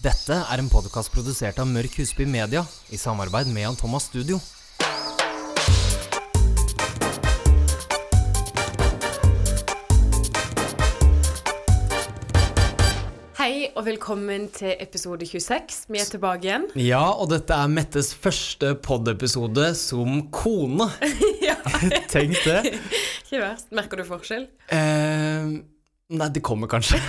Dette er en podkast produsert av Mørk Husby Media i samarbeid med Jan Thomas Studio. Hei og velkommen til episode 26. Vi er tilbake igjen. Ja, og dette er Mettes første pod-episode som kone. ja, Tenk det. Ikke verst. Merker du forskjell? Eh, nei, det kommer kanskje.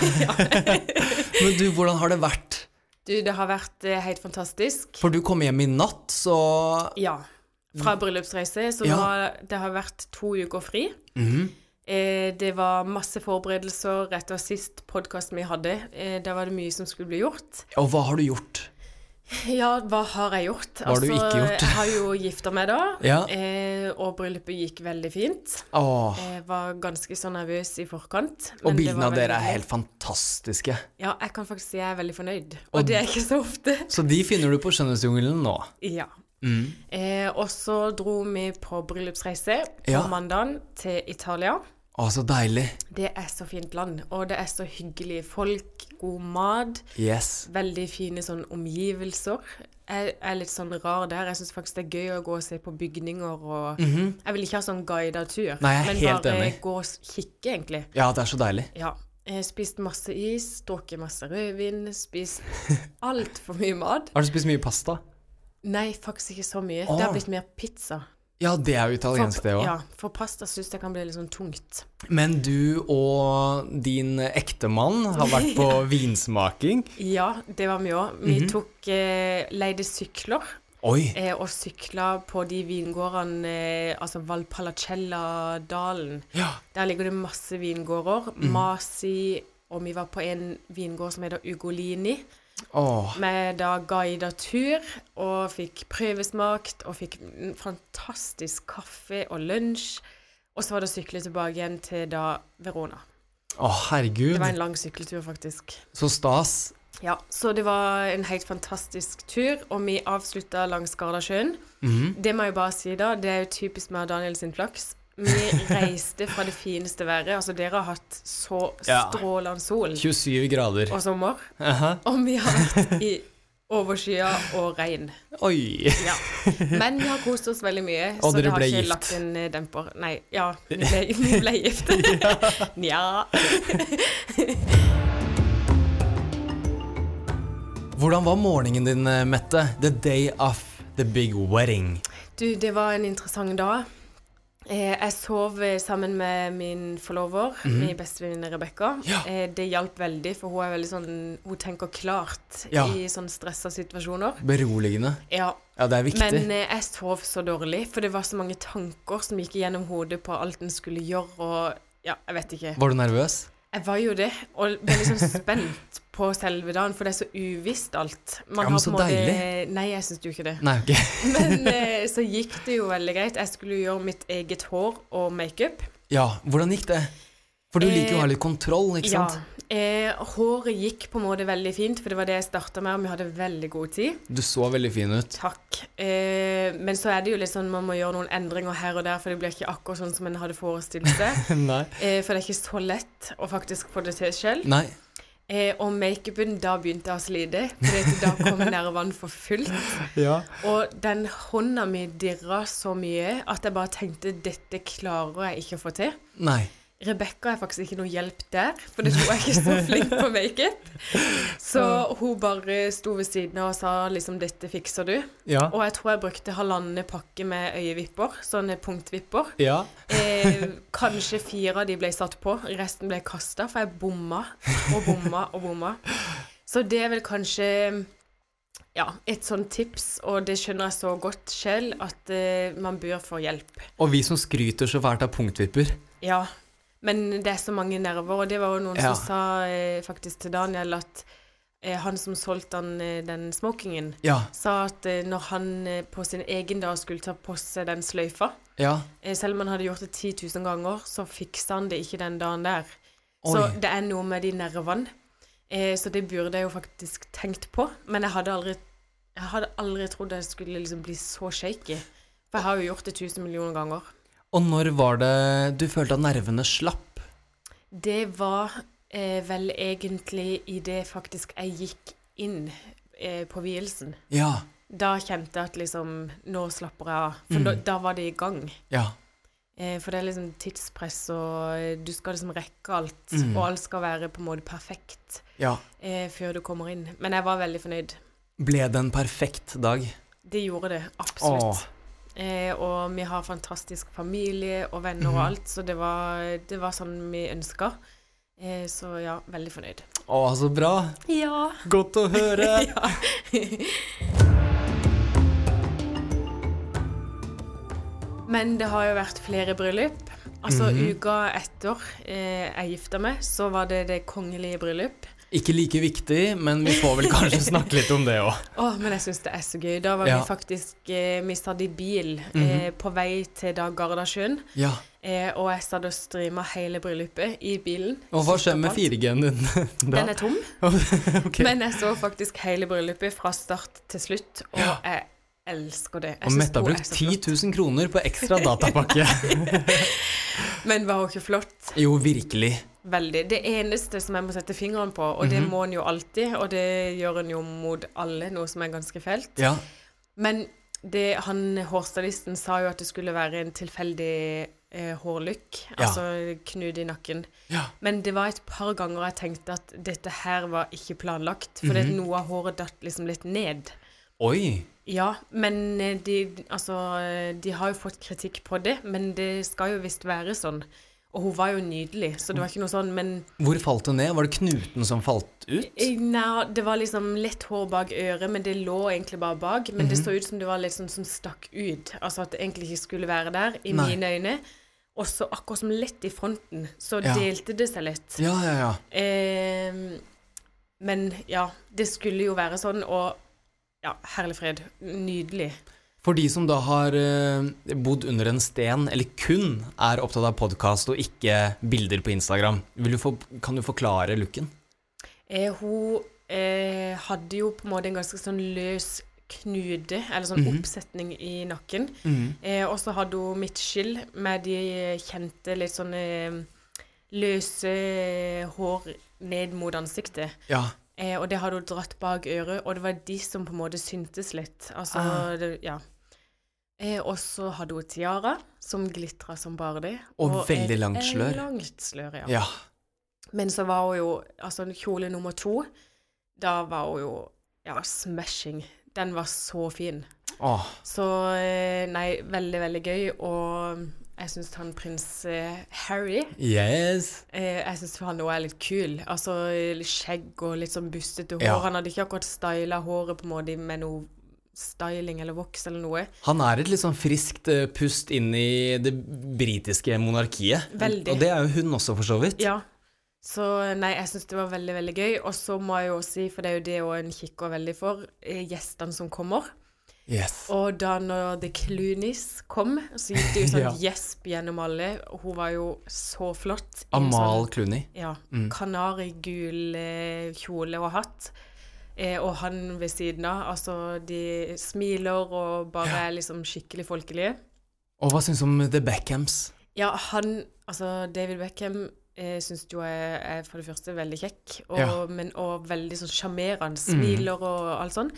Men du, hvordan har det vært? Du, det har vært eh, helt fantastisk. For du kom hjem i natt, så Ja. Fra bryllupsreise, så Ja. nå det har vært to uker fri. Mhm. Eh, det var masse forberedelser etter sist podkast vi hadde. Eh, der var det mye som skulle bli gjort. Og hva har du gjort? Ja, hva har jeg gjort? Altså, Hva har du ikke gjort? Jeg har jo gifta meg da, Ja. eh, og bryllupet gikk veldig fint. Åh, Jeg var ganske så nervøs i forkant. og bildene av dere er helt fantastiske. Ja, jeg kan faktisk si jeg er veldig fornøyd. Og, Og- det er ikke så ofte. Så de finner du på Skjønnhetsjungelen nå. Ja. Mm. Eh, og så dro vi på bryllupsreise på Ja. mandag til Italia. Å, så deilig. Det er så fint land, og det er så hyggelige folk, god mat, Yes. veldig fine sånn omgivelser. Jeg er litt sånn rar der. Jeg syns faktisk det er gøy å gå og se på bygninger og Jeg vil ikke ha sånn guida tur. Nei, jeg er men helt bare enig. gå og kikke, egentlig. Ja, det er så deilig. Ja. Jeg spist masse is, drukket masse rødvin, spist altfor mye mat. Har du spist mye pasta? Nei, faktisk ikke så mye. Oh. Det har blitt mer pizza. Ja, det er jo italiensk, det òg. Ja, for pasta syns jeg kan bli litt sånn tungt. Men du og din ektemann har vært på vinsmaking. Ja, det var vi òg. Vi Mhm. tok eh, leide sykler Oi. eh, og sykla på de vingårdene, eh, altså Valpallacella-dalen. Ja. Der ligger det masse vingårder. Mm. Masi, og vi var på en vingård som heter Ugolini. Oh. Med da guida tur, og fikk prøvesmakt, og fikk fantastisk kaffe og lunsj. Og så var det å sykle tilbake igjen til da Verona. Å, herregud. Det var en lang sykkeltur, faktisk. Så stas. Ja, så det var en helt fantastisk tur, og vi avslutta langs Gardasjøen. Mhm. Det må jeg bare si, da. Det er jo typisk meg og Daniel sin flaks. Vi reiste fra det fineste været. Altså, dere har hatt så strålende sol 27 grader. og sommer. Aha. Og vi har vært i overskya og regn. Oi. Ja. Men vi har kost oss veldig mye. Og så det har ikke gift. lagt en eh, demper. Nei, ja, vi ble, vi ble gift. Nja. Hvordan var morgenen din, eh, Mette? The day of the big wedding. Du, det var en interessant dag. Eh, jeg sov eh, sammen med min forlover, min bestevenninne Rebekka. Ja. Eh, det hjalp veldig, for hun er veldig sånn Hun tenker klart Ja. i sånne stressa situasjoner. Beroligende. Ja, Ja, det er viktig. Men jeg sov så dårlig, for det var så mange tanker som gikk gjennom hodet på alt en skulle gjøre, og ja, jeg vet ikke. Var du nervøs? Jeg var jo det, og veldig sånn spent på selve dagen, for det er så uvisst alt. Man Ja, men har så måte- deilig. Nei, jeg syns jo ikke det. Nei, ok. Men eh, så gikk det jo veldig greit. Jeg skulle gjøre mitt eget hår og makeup. Ja, hvordan gikk det? For du liker jo å ha Eh, litt kontroll, ikke Ja. sant? Eh, håret gikk på en måte veldig fint, for det var det jeg starta med, og vi hadde veldig god tid. Du så veldig fin ut. Takk. Eh, men så er det jo litt sånn man må gjøre noen endringer her og der, for det blir ikke akkurat sånn som en hadde forestilt seg. Eh, for det er ikke så lett å faktisk få det til selv. Nei. Eh, og makeupen, da begynte jeg å slite, for da kom nervene for fullt. Ja. Og den hånda mi dirra så mye at jeg bare tenkte dette klarer jeg ikke å få til. Nei. Rebekka er faktisk ikke noe hjelp der, for det tror jeg ikke er så flink på makeup. Så hun bare sto ved siden av og sa liksom 'dette fikser du'. Ja. Og jeg tror jeg brukte halvannen pakke med øyevipper, sånne punktvipper. Ja. Eh, kanskje fire av de ble satt på, resten ble kasta, for jeg bomma og bomma og bomma. Så det er vel kanskje ja, et sånt tips, og det skjønner jeg så godt selv, at eh, man bør få hjelp. Og vi som skryter så fælt av punktvipper. Ja, men det er så mange nerver, og det var jo noen Ja. som sa eh, faktisk til Daniel at eh, han som solgte han eh, den smokingen, Ja. sa at eh, når han eh, på sin egen dag skulle ta på seg den sløyfa, Ja. selv om han hadde gjort det 10 000 ganger, så fiksa han det ikke den dagen der. Oi. Så det er noe med de nervene. Eh, så det burde jeg jo faktisk tenkt på, men jeg hadde aldri, jeg hadde aldri trodd jeg skulle liksom bli så shaky. For jeg har jo gjort det 1000 millioner ganger. Og når var det du følte at nervene slapp? Det var eh, vel egentlig idet faktisk jeg gikk inn eh, på vielsen, Ja. da kjente jeg at liksom Nå slapper jeg av. For Mm. da, da var det i gang. Ja. Eh, for det er liksom tidspress, og du skal liksom rekke alt. Mm. Og alt skal være på en måte perfekt ja. eh, før du kommer inn. Men jeg var veldig fornøyd. Ble det en perfekt dag? Det gjorde det, absolutt. Eh, og vi har fantastisk familie og venner og Mhm. alt, så det var, det var sånn vi ønska. Eh, så ja, veldig fornøyd. Å, så bra. Ja. Godt å høre. Men det har jo vært flere bryllup. Altså Mhm. uka etter eh, jeg gifta meg, så var det det kongelige bryllup. Ikke like viktig, men vi får vel kanskje snakke litt om det òg. oh, men jeg syns det er så gøy. Da var Ja. vi faktisk eh, Vi satt i bil eh, Mhm. på vei til da Gardasjøen. Ja. Eh, og jeg satt og streama hele bryllupet i bilen. Og hva skjer med Kikket på alt. 4G-en din da? Den er tom. okay. Men jeg så faktisk hele bryllupet fra start til slutt, og Ja. jeg elsker det. Jeg Og Mette har brukt 10 000 kroner på ekstra datapakke. Men var hun ikke flott? jo, virkelig. Veldig. Det eneste som jeg må sette fingeren på, og det Mhm. må en jo alltid, og det gjør en jo mot alle, noe som er ganske fælt Ja. Men det, han hårstylisten sa jo at det skulle være en tilfeldig eh, hårlykk, Ja. altså knut i nakken. ja. Men det var et par ganger jeg tenkte at dette her var ikke planlagt, for det -hmm. noe av håret datt liksom litt ned. Oi. Ja, men eh, de, altså, eh, de har jo fått kritikk på det, men det skal jo visst være sånn. Og hun var jo nydelig, så det var ikke noe sånn, men Hvor falt hun ned? Var det knuten som falt ut? eh, Nei, det var liksom lett hår bak øret, men det lå egentlig bare bak. Men det Mhm. så ut som det var litt sånn som stakk ut. Altså at det egentlig ikke skulle være der, i Nei. mine øyne. Og så akkurat som lett i fronten, så Ja. delte det seg litt. Ja, ja, ja. Eh, men ja, det skulle jo være sånn, og ja, herlig fred. Nydelig. For de som da har eh, bodd under en sten, eller kun er opptatt av podkast og ikke bilder på Instagram, du få, kan du forklare looken? Eh, hun eh, hadde jo på en måte en ganske sånn løs knude, eller sånn Mhm. oppsetning i nakken. Eh, og så hadde hun midtskill med de kjente litt sånne løse hår ned mot ansiktet. Ja. Eh, og det hadde hun dratt bak øret, og det var de som på en måte syntes litt. Altså, Ah. det, ja. Eh, og så hadde hun tiara, som glitra som bare det. Og veldig et langt slør. Langt slør, ja. Ja. Men så var hun jo Altså, kjole nummer to, da var hun jo Ja, smashing. Den var så fin. Åh. Så eh, Nei, veldig, veldig gøy. Og jeg syns han prins eh, Harry Yes. eh, Jeg syns han òg er litt kul. Altså litt skjegg og litt sånn bustete hår. Ja. Han hadde ikke akkurat styla håret på en måte med noe styling eller voks eller noe. Han er et litt sånn friskt eh, pust inn i det britiske monarkiet. Veldig. Og det er jo hun også, for så vidt. Ja. Så nei, jeg syns det var veldig, veldig gøy. Og så må jeg jo si, for det er jo det òg en kikker veldig for, eh, gjestene som kommer. Yes. Og da når The Cloonies kom, så gikk det jo sånn Ja. gjesp gjennom alle. Hun var jo så flott. Amal Sånn, Clooney. ja, Mm. Kanarigul eh, kjole og hatt. Eh, og han ved siden av. Altså, de smiler og bare Ja. er liksom skikkelig folkelige. Og hva syns du om The Beckhams? Ja, han Altså, David Beckham eh, syns jo jeg er for det første veldig kjekk, og, Ja. men, og veldig sånn sjarmerende. Mm. Smiler og alt sånn.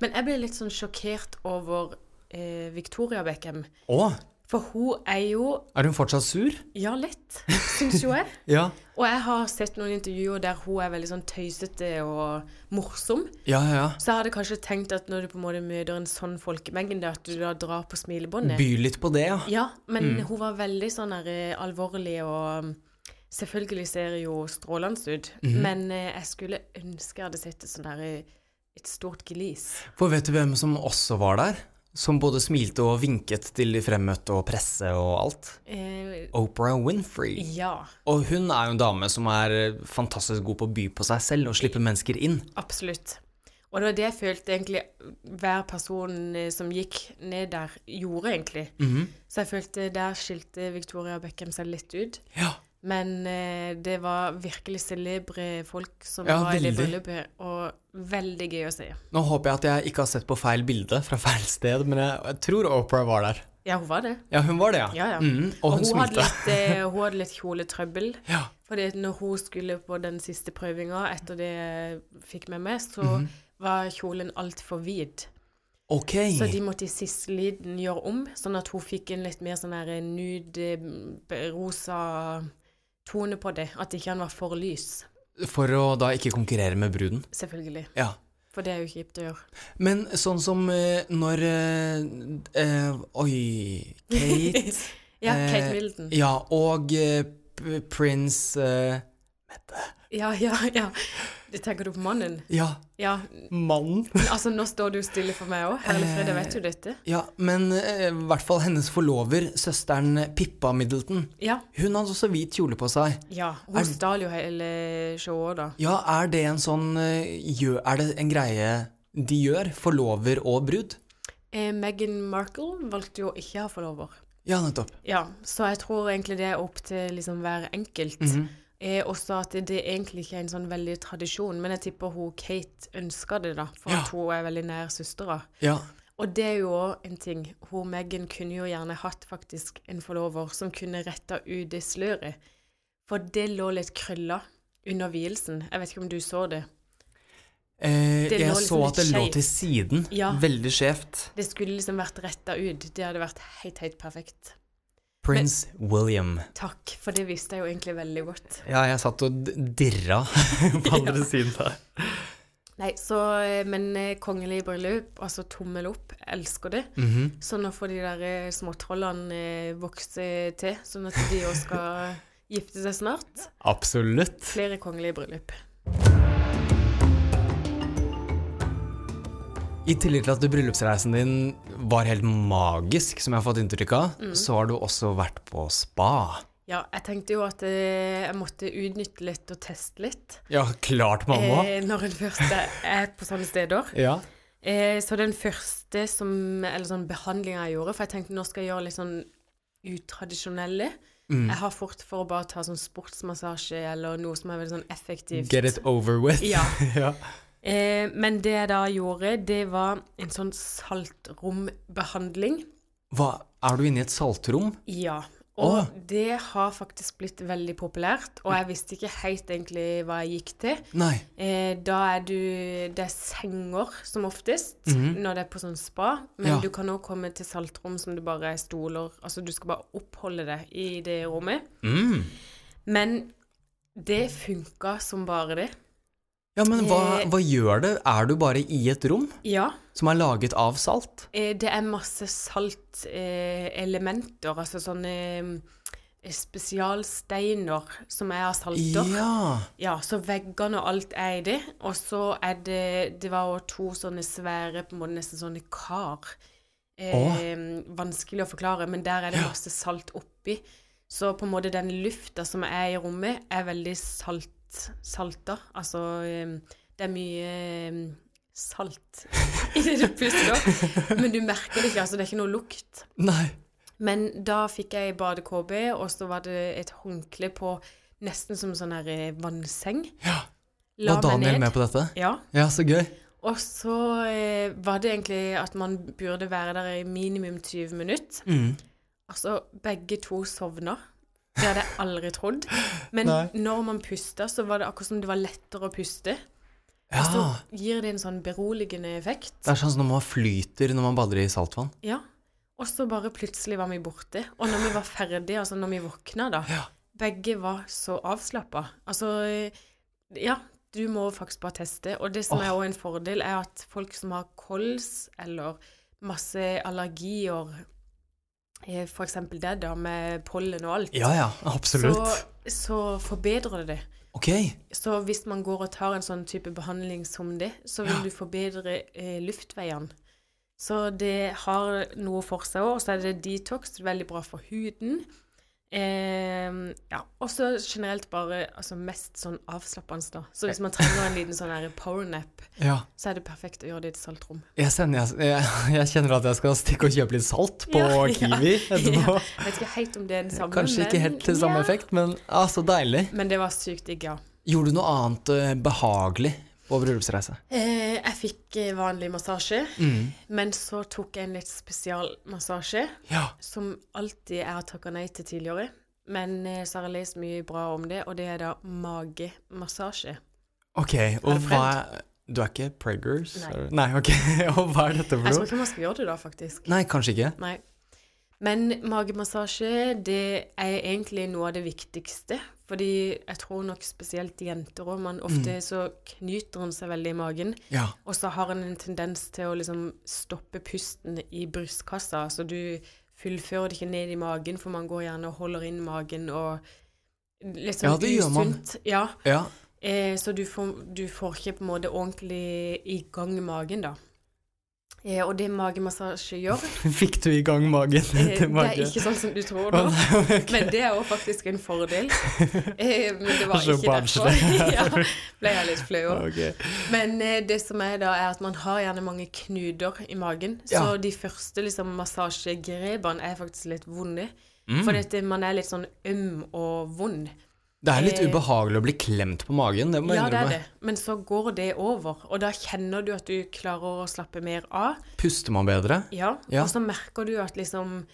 Men jeg ble litt sånn sjokkert over eh, Victoria Beckham. Å, For hun er jo er hun fortsatt sur? Ja, litt, syns jo jeg. Ja. Og jeg har sett noen intervjuer der hun er veldig sånn tøysete og morsom. Ja, ja, ja. Så jeg hadde kanskje tenkt at når du på en måte møter en sånn folkemengde, at du da drar på smilebåndet. By litt på det, ja. Ja, men Mm. hun var veldig sånn her eh, alvorlig og um, Selvfølgelig ser jo strålende ut, Mhm. men eh, jeg skulle ønske jeg hadde sett et sånn her eh, et stort glis. For vet du hvem som også var der? Som både smilte og vinket til de fremmøtte og presse og alt? Eh, Oprah Winfrey. ja, Og hun er jo en dame som er eh, fantastisk god på å by på seg selv og slippe mennesker inn. absolutt. Og det var det jeg følte egentlig hver person eh, som gikk ned der, gjorde, egentlig. Mhm. Så jeg følte der skilte Victoria Beckham seg litt ut. Ja. Men eh, det var virkelig celebre folk som Ja, var i det veldig. bryllupet, og veldig gøy å se. Nå håper jeg at jeg ikke har sett på feil bilde fra feil sted, men jeg, jeg tror Oprah var der. Ja, hun var det. Ja, hun var det, ja. Ja, ja. Mm, og hun, hun, smilte. litt, eh, hun hadde litt kjoletrøbbel. Ja. Fordi når hun skulle på den siste prøvinga etter det jeg fikk med meg, så Mhm. var kjolen altfor vid. Ok. Så de måtte i siste liten gjøre om, sånn at hun fikk en litt mer sånn her nude, rosa tone på det. At ikke han var for lys. For å da ikke konkurrere med bruden. Selvfølgelig. Ja. For det er jo kjipt å gjøre. Men sånn som eh, når eh, eh, Oi Kate Ja, Kate Eh, Middleton. Ja, og eh, p- prins eh, Ja, ja, ja. Det tenker du på mannen? Ja, Ja. mannen. Altså, nå står du stille for meg òg. Herlig fred, jeg vet jo dette. Ja, men eh, i hvert fall hennes forlover, søsteren Pippa Middleton, Ja. hun hadde også hvit kjole på seg. ja. Hun stal jo hele showet, da. Ja, er det en sånn eh, Er det en greie de gjør? Forlover og brud? Eh, Meghan Markle valgte jo ikke å ha forlover. Ja, nettopp. Ja, så jeg tror egentlig det er opp til liksom hver enkelt. Mhm. Eh, også at det, egentlig ikke er en sånn veldig tradisjon, men jeg tipper hun Kate ønsker det, da, for Ja. at hun er veldig nær søstera. Ja. Og det er jo òg en ting. Hun Megan kunne jo gjerne hatt faktisk en forlover som kunne retta ut det sløret. For det lå litt krølla under vielsen. Jeg vet ikke om du så det. Eh, Det jeg liksom så at det lå til siden. Ja. Veldig skjevt. Det skulle liksom vært retta ut. Det hadde vært helt, helt perfekt. Prins William. Takk, for det visste jeg jo egentlig veldig godt. Ja, jeg satt og dirra på andre siden der. Nei, så eh, Men eh, kongelig bryllup, altså tommel opp, elsker det. Mhm. Så nå får de der små småtrollene eh, vokse til, sånn at de òg skal gifte seg snart. Absolutt. Flere kongelige bryllup. I tillegg til at bryllupsreisen din var helt magisk, som jeg har fått inntrykk av, Mm. så har du også vært på spa. Ja, jeg tenkte jo at eh, jeg måtte utnytte litt og teste litt. Ja, klart, mamma. Eh, når en først er på sånne steder. Ja. Eh, så den første som, eller sånn behandlinga jeg gjorde, for jeg tenkte nå skal jeg gjøre litt sånn utradisjonelle. Mm. Jeg har fort for å bare ta sånn sportsmassasje eller noe som er veldig sånn effektivt. Get it over with. Ja. ja. Eh, men det jeg da gjorde, det var en sånn saltrombehandling. Hva, er du inne i et saltrom? Ja. Og Åh. det har faktisk blitt veldig populært, og jeg visste ikke helt egentlig hva jeg gikk til. Nei. Eh, da er du Det er senger som oftest Mhm. når det er på sånn spa, men Ja. du kan òg komme til saltrom som det bare er stoler Altså du skal bare oppholde deg i det rommet. Mm. Men det funka som bare det. Ja, men hva, Eh. hva gjør det? Er du bare i et rom Ja. som er laget av salt? Eh, det er masse saltelementer, altså sånne eh, spesialsteiner som er av salter. Ja. Ja, så veggene og alt er i det. Og så er det Det var òg to sånne svære, på en måte nesten sånne kar. Eh, vanskelig å forklare, men der er det masse salt oppi. Så på en måte den lufta som er i rommet, er veldig salt, salta. Altså eh, det er mye salt i det du puster. Men du merker det ikke, altså det er ikke noe lukt. Nei. Men da fikk jeg badekåpe, og så var det et håndkle på nesten som sånn her eh, vannseng. Ja. La Var Daniel med på dette? Ja. Ja, så gøy. Og så eh, var det egentlig at man burde være der i minimum 20 minutter. Mm. Altså, begge to sovna. Det hadde jeg aldri trodd. Men Nei. når man pusta, så var det akkurat som det var lettere å puste. Ja. Og så gir det en sånn beroligende effekt. Det er sånn som når man flyter når man bader i saltvann. Ja. Og så bare plutselig var vi borte. Og når vi var ferdige, altså når vi våkna, da Ja. Begge var så avslappa. Altså Ja, du må faktisk bare teste. Og det som er også en fordel, er at folk som har kols eller masse allergier, eh, eksempel det da, med pollen og alt, Ja, ja, absolutt. så, så forbedrer det det. Okay. Så hvis man går og tar en sånn type behandling som det, så vil Ja. du forbedre eh, luftveiene. Så det har noe for seg òg. Og så er det detox, veldig bra for huden. Eh, ja, og så generelt bare altså mest sånn avslappende, da. Så hvis man trenger en liten sånn powernap, Ja. så er det perfekt å gjøre det i et saltrom. Jeg, sender, jeg, jeg, jeg kjenner at jeg skal stikke og kjøpe litt salt på Ja, ja. Kiwi etterpå. Jeg vet ikke helt om det er den samme, Kanskje ikke helt til samme ja. effekt, men ah, så deilig. Men det var sykt digg, ja. Gjorde du noe annet eh, behagelig på bryllupsreise? Eh, jeg fikk eh, vanlig massasje, Mm. men så tok jeg en litt spesialmassasje. Ja. som alltid jeg har takka nei til tidligere. Men eh, så har jeg lest mye bra om det, og det er da magemassasje. Ok, og hva er Du er ikke preggers? Nei. Nei, ok. Og hva er dette for noe? Jeg tror ikke man skal gjøre det da, faktisk. Nei, kanskje ikke. Nei. Men magemassasje, det er egentlig noe av det viktigste. Fordi jeg tror nok spesielt jenter òg, man ofte så knyter en seg veldig i magen. Ja. Og så har en en tendens til å liksom stoppe pusten i brystkassa, så du fullfører det ikke ned i magen, for man går gjerne og holder inn magen og sånn Ja, det gjør man. Ja, ja. eh, så du får, du får ikke på en måte ordentlig i gang magen, da. Eh, og det magemassasje gjør, Fikk du i gang magen? eh, det er ikke sånn som du tror nå. okay. Men det er òg faktisk en fordel. Eh, men det var ikke derfor. ja, ble jeg litt flau òg. Okay. Men det som er da, er at man har gjerne mange knuter i magen. Ja. Så de første liksom, massasjegrepene er faktisk litt vonde. Mm. For man er litt sånn øm og vond. Det er litt Eh, ubehagelig å bli klemt på magen, det må jeg Ja, det er det. Men så går det over, og da kjenner du at du klarer å slappe mer av. Puster man bedre? Ja, Ja. og så merker du at liksom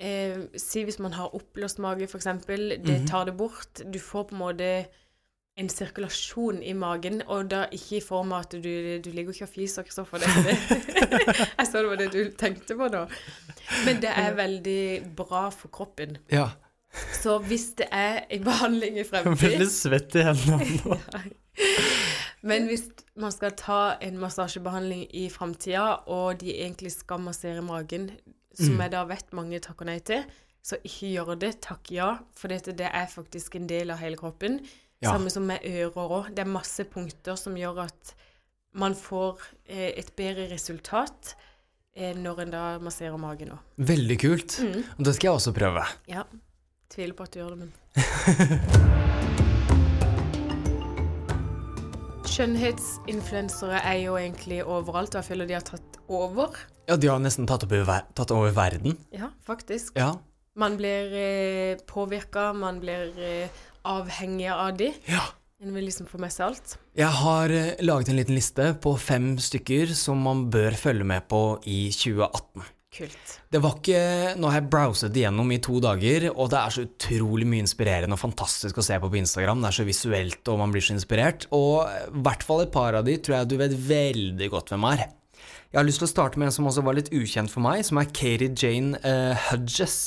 eh, Si hvis man har oppblåst mage, eksempel. Det Mhm. tar det bort. Du får på en måte en sirkulasjon i magen, og da ikke i form av at du, du ligger ikke og fiser, Kristoffer. Det. Jeg så det var det du tenkte på da. Men det er veldig bra for kroppen. Ja. Så hvis det er en behandling i er Veldig svett i hendene nå. Men hvis man skal ta en massasjebehandling i framtida, og de egentlig skal massere magen, som Mm. jeg da vet mange takker nei til, så ikke gjør det. Takk ja, for dette, det er faktisk en del av hele kroppen. Ja. Samme som med ører òg. Det er masse punkter som gjør at man får eh, et bedre resultat eh, når en da masserer magen òg. Veldig kult. Mm. Og det skal jeg også prøve. Ja. Tviler på at du gjør det, men Skjønnhetsinfluensere er jo egentlig overalt, og jeg føler de har tatt over. Ja, de har nesten tatt, opp i ver tatt over verden. Ja, faktisk. Ja. Man blir eh, påvirka, man blir eh, avhengig av de. ja. En vil liksom få med seg alt. Jeg har eh, laget en liten liste på fem stykker som man bør følge med på i 2018. Kult. Det var ikke Nå har jeg browset igjennom i to dager, og det er så utrolig mye inspirerende og fantastisk å se på på Instagram. Det er så visuelt, og man blir så inspirert. Og i hvert fall et par av de tror jeg du vet veldig godt hvem er. Jeg har lyst til å starte med en som også var litt ukjent for meg, som er Katie Jane uh, Hudges.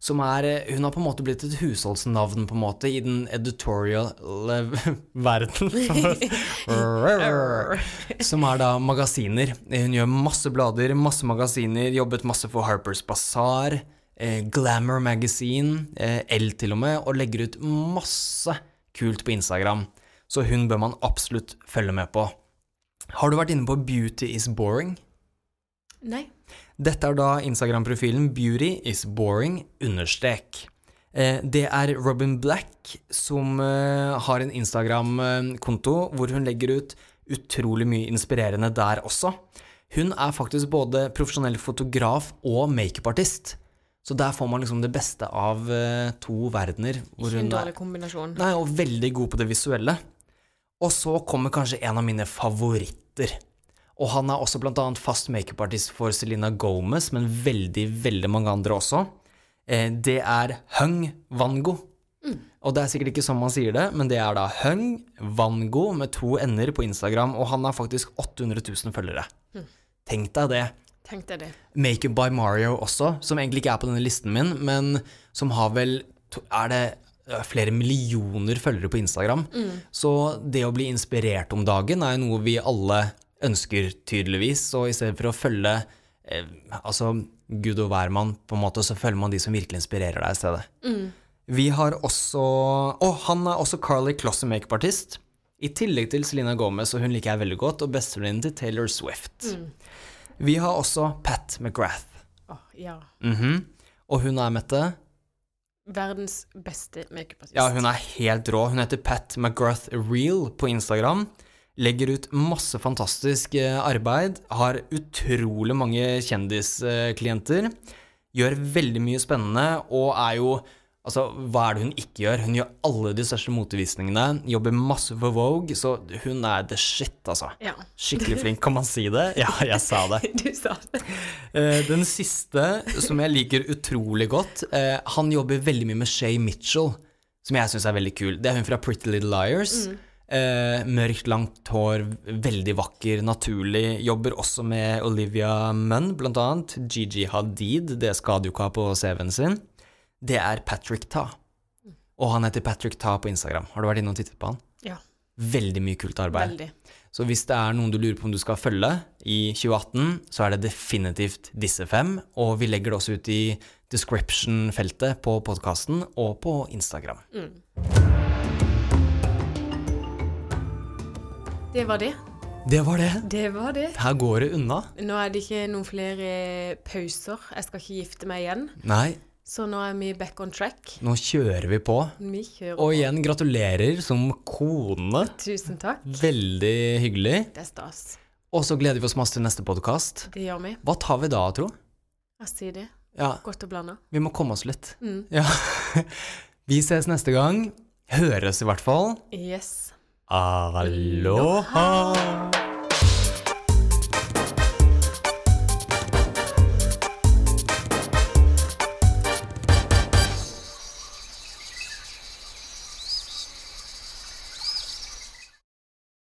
Som er eh, Hun har på en måte blitt et husholdsnavn på en måte i den editorial verden. som er da magasiner. Hun gjør masse blader, masse magasiner, jobbet masse for Harper's Bazaar, eh, Glamour Magazine, eh, L til og med, og legger ut masse kult på Instagram. Så hun bør man absolutt følge med på. Har du vært inne på Beauty is boring? Nei. Dette er da Instagram-profilen Beauty is boring understrek. Eh, det er Robin Black som eh, har en Instagram-konto hvor hun legger ut utrolig mye inspirerende der også. Hun er faktisk både profesjonell fotograf og makeupartist. Så der får man liksom det beste av eh, to verdener. Ikke en dårlig kombinasjon. Nei, og veldig god på det visuelle. Og så kommer kanskje en av mine favoritter. Og han er også annet fast makeupartist for Selena Gomez, men veldig, veldig mange andre også. Eh, det er Hung Vango. Og det er sikkert ikke sånn man sier det, men det er da Hung Vango med to ender på Instagram, og han har faktisk 800 000 følgere. Tenk deg det. Tenk deg det. Makeup by Mario også, som egentlig ikke er på denne listen min, men som har vel Er det flere millioner følgere på Instagram? Så det å bli inspirert om dagen er jo noe vi alle ønsker, tydeligvis. Og i stedet for å følge eh, altså Gud og hvermann, på en måte, så følger man de som virkelig inspirerer deg i stedet. Vi har også Å, han er også Carly Kloss makeupartist. I tillegg til Selena Gomez, og hun liker jeg veldig godt, og bestevenninnen til Taylor Swift. Vi har også Pat McGrath. Oh, ja. Mhm. Og hun er, Mette Verdens beste makeupartist. Ja, hun er helt rå. Hun heter Pat McGrath Real på Instagram. Legger ut masse fantastisk eh, arbeid. Har utrolig mange kjendisklienter. Gjør veldig mye spennende og er jo Altså, hva er det hun ikke gjør? Hun gjør alle de største motevisningene. Jobber masse for Vogue, så hun er the shit, altså. Ja. Skikkelig flink, kan man si det? Ja, jeg sa det. Du sa det. Eh, Den siste, som jeg liker utrolig godt, eh, han jobber veldig mye med Shay Mitchell, som jeg syns er veldig kul. Det er hun fra Pretty Little Liars. Eh, mørkt, langt hår, veldig vakker, naturlig. Jobber også med Olivia Munn, blant annet. Gigi Hadid, det skal du ikke ha på CV-en sin. Det er Patrick Ta. Og han heter Patrick Ta på Instagram. Har du vært inne og tittet på han? Ja, Veldig mye kult arbeid. veldig. Så hvis det er noen du lurer på om du skal følge i 2018, så er det definitivt disse fem, og vi legger det også ut i description-feltet på podkasten og på Instagram. Det var det. Det var det. Det var det. Her går det unna. Nå er det ikke noen flere pauser. Jeg skal ikke gifte meg igjen. Nei, Så nå er vi back on track. nå kjører vi på. Vi kjører Og på. igjen, gratulerer som kone. Tusen takk. Veldig hyggelig. Det er stas. Og så gleder vi oss masse til neste podkast. Det gjør vi. Hva tar vi da, tro? Jeg sier det. Ja, Godt å blande. vi må komme oss litt. Mm. Ja. Vi ses neste gang. Høres i hvert fall. Yes. Aloha. Aloha.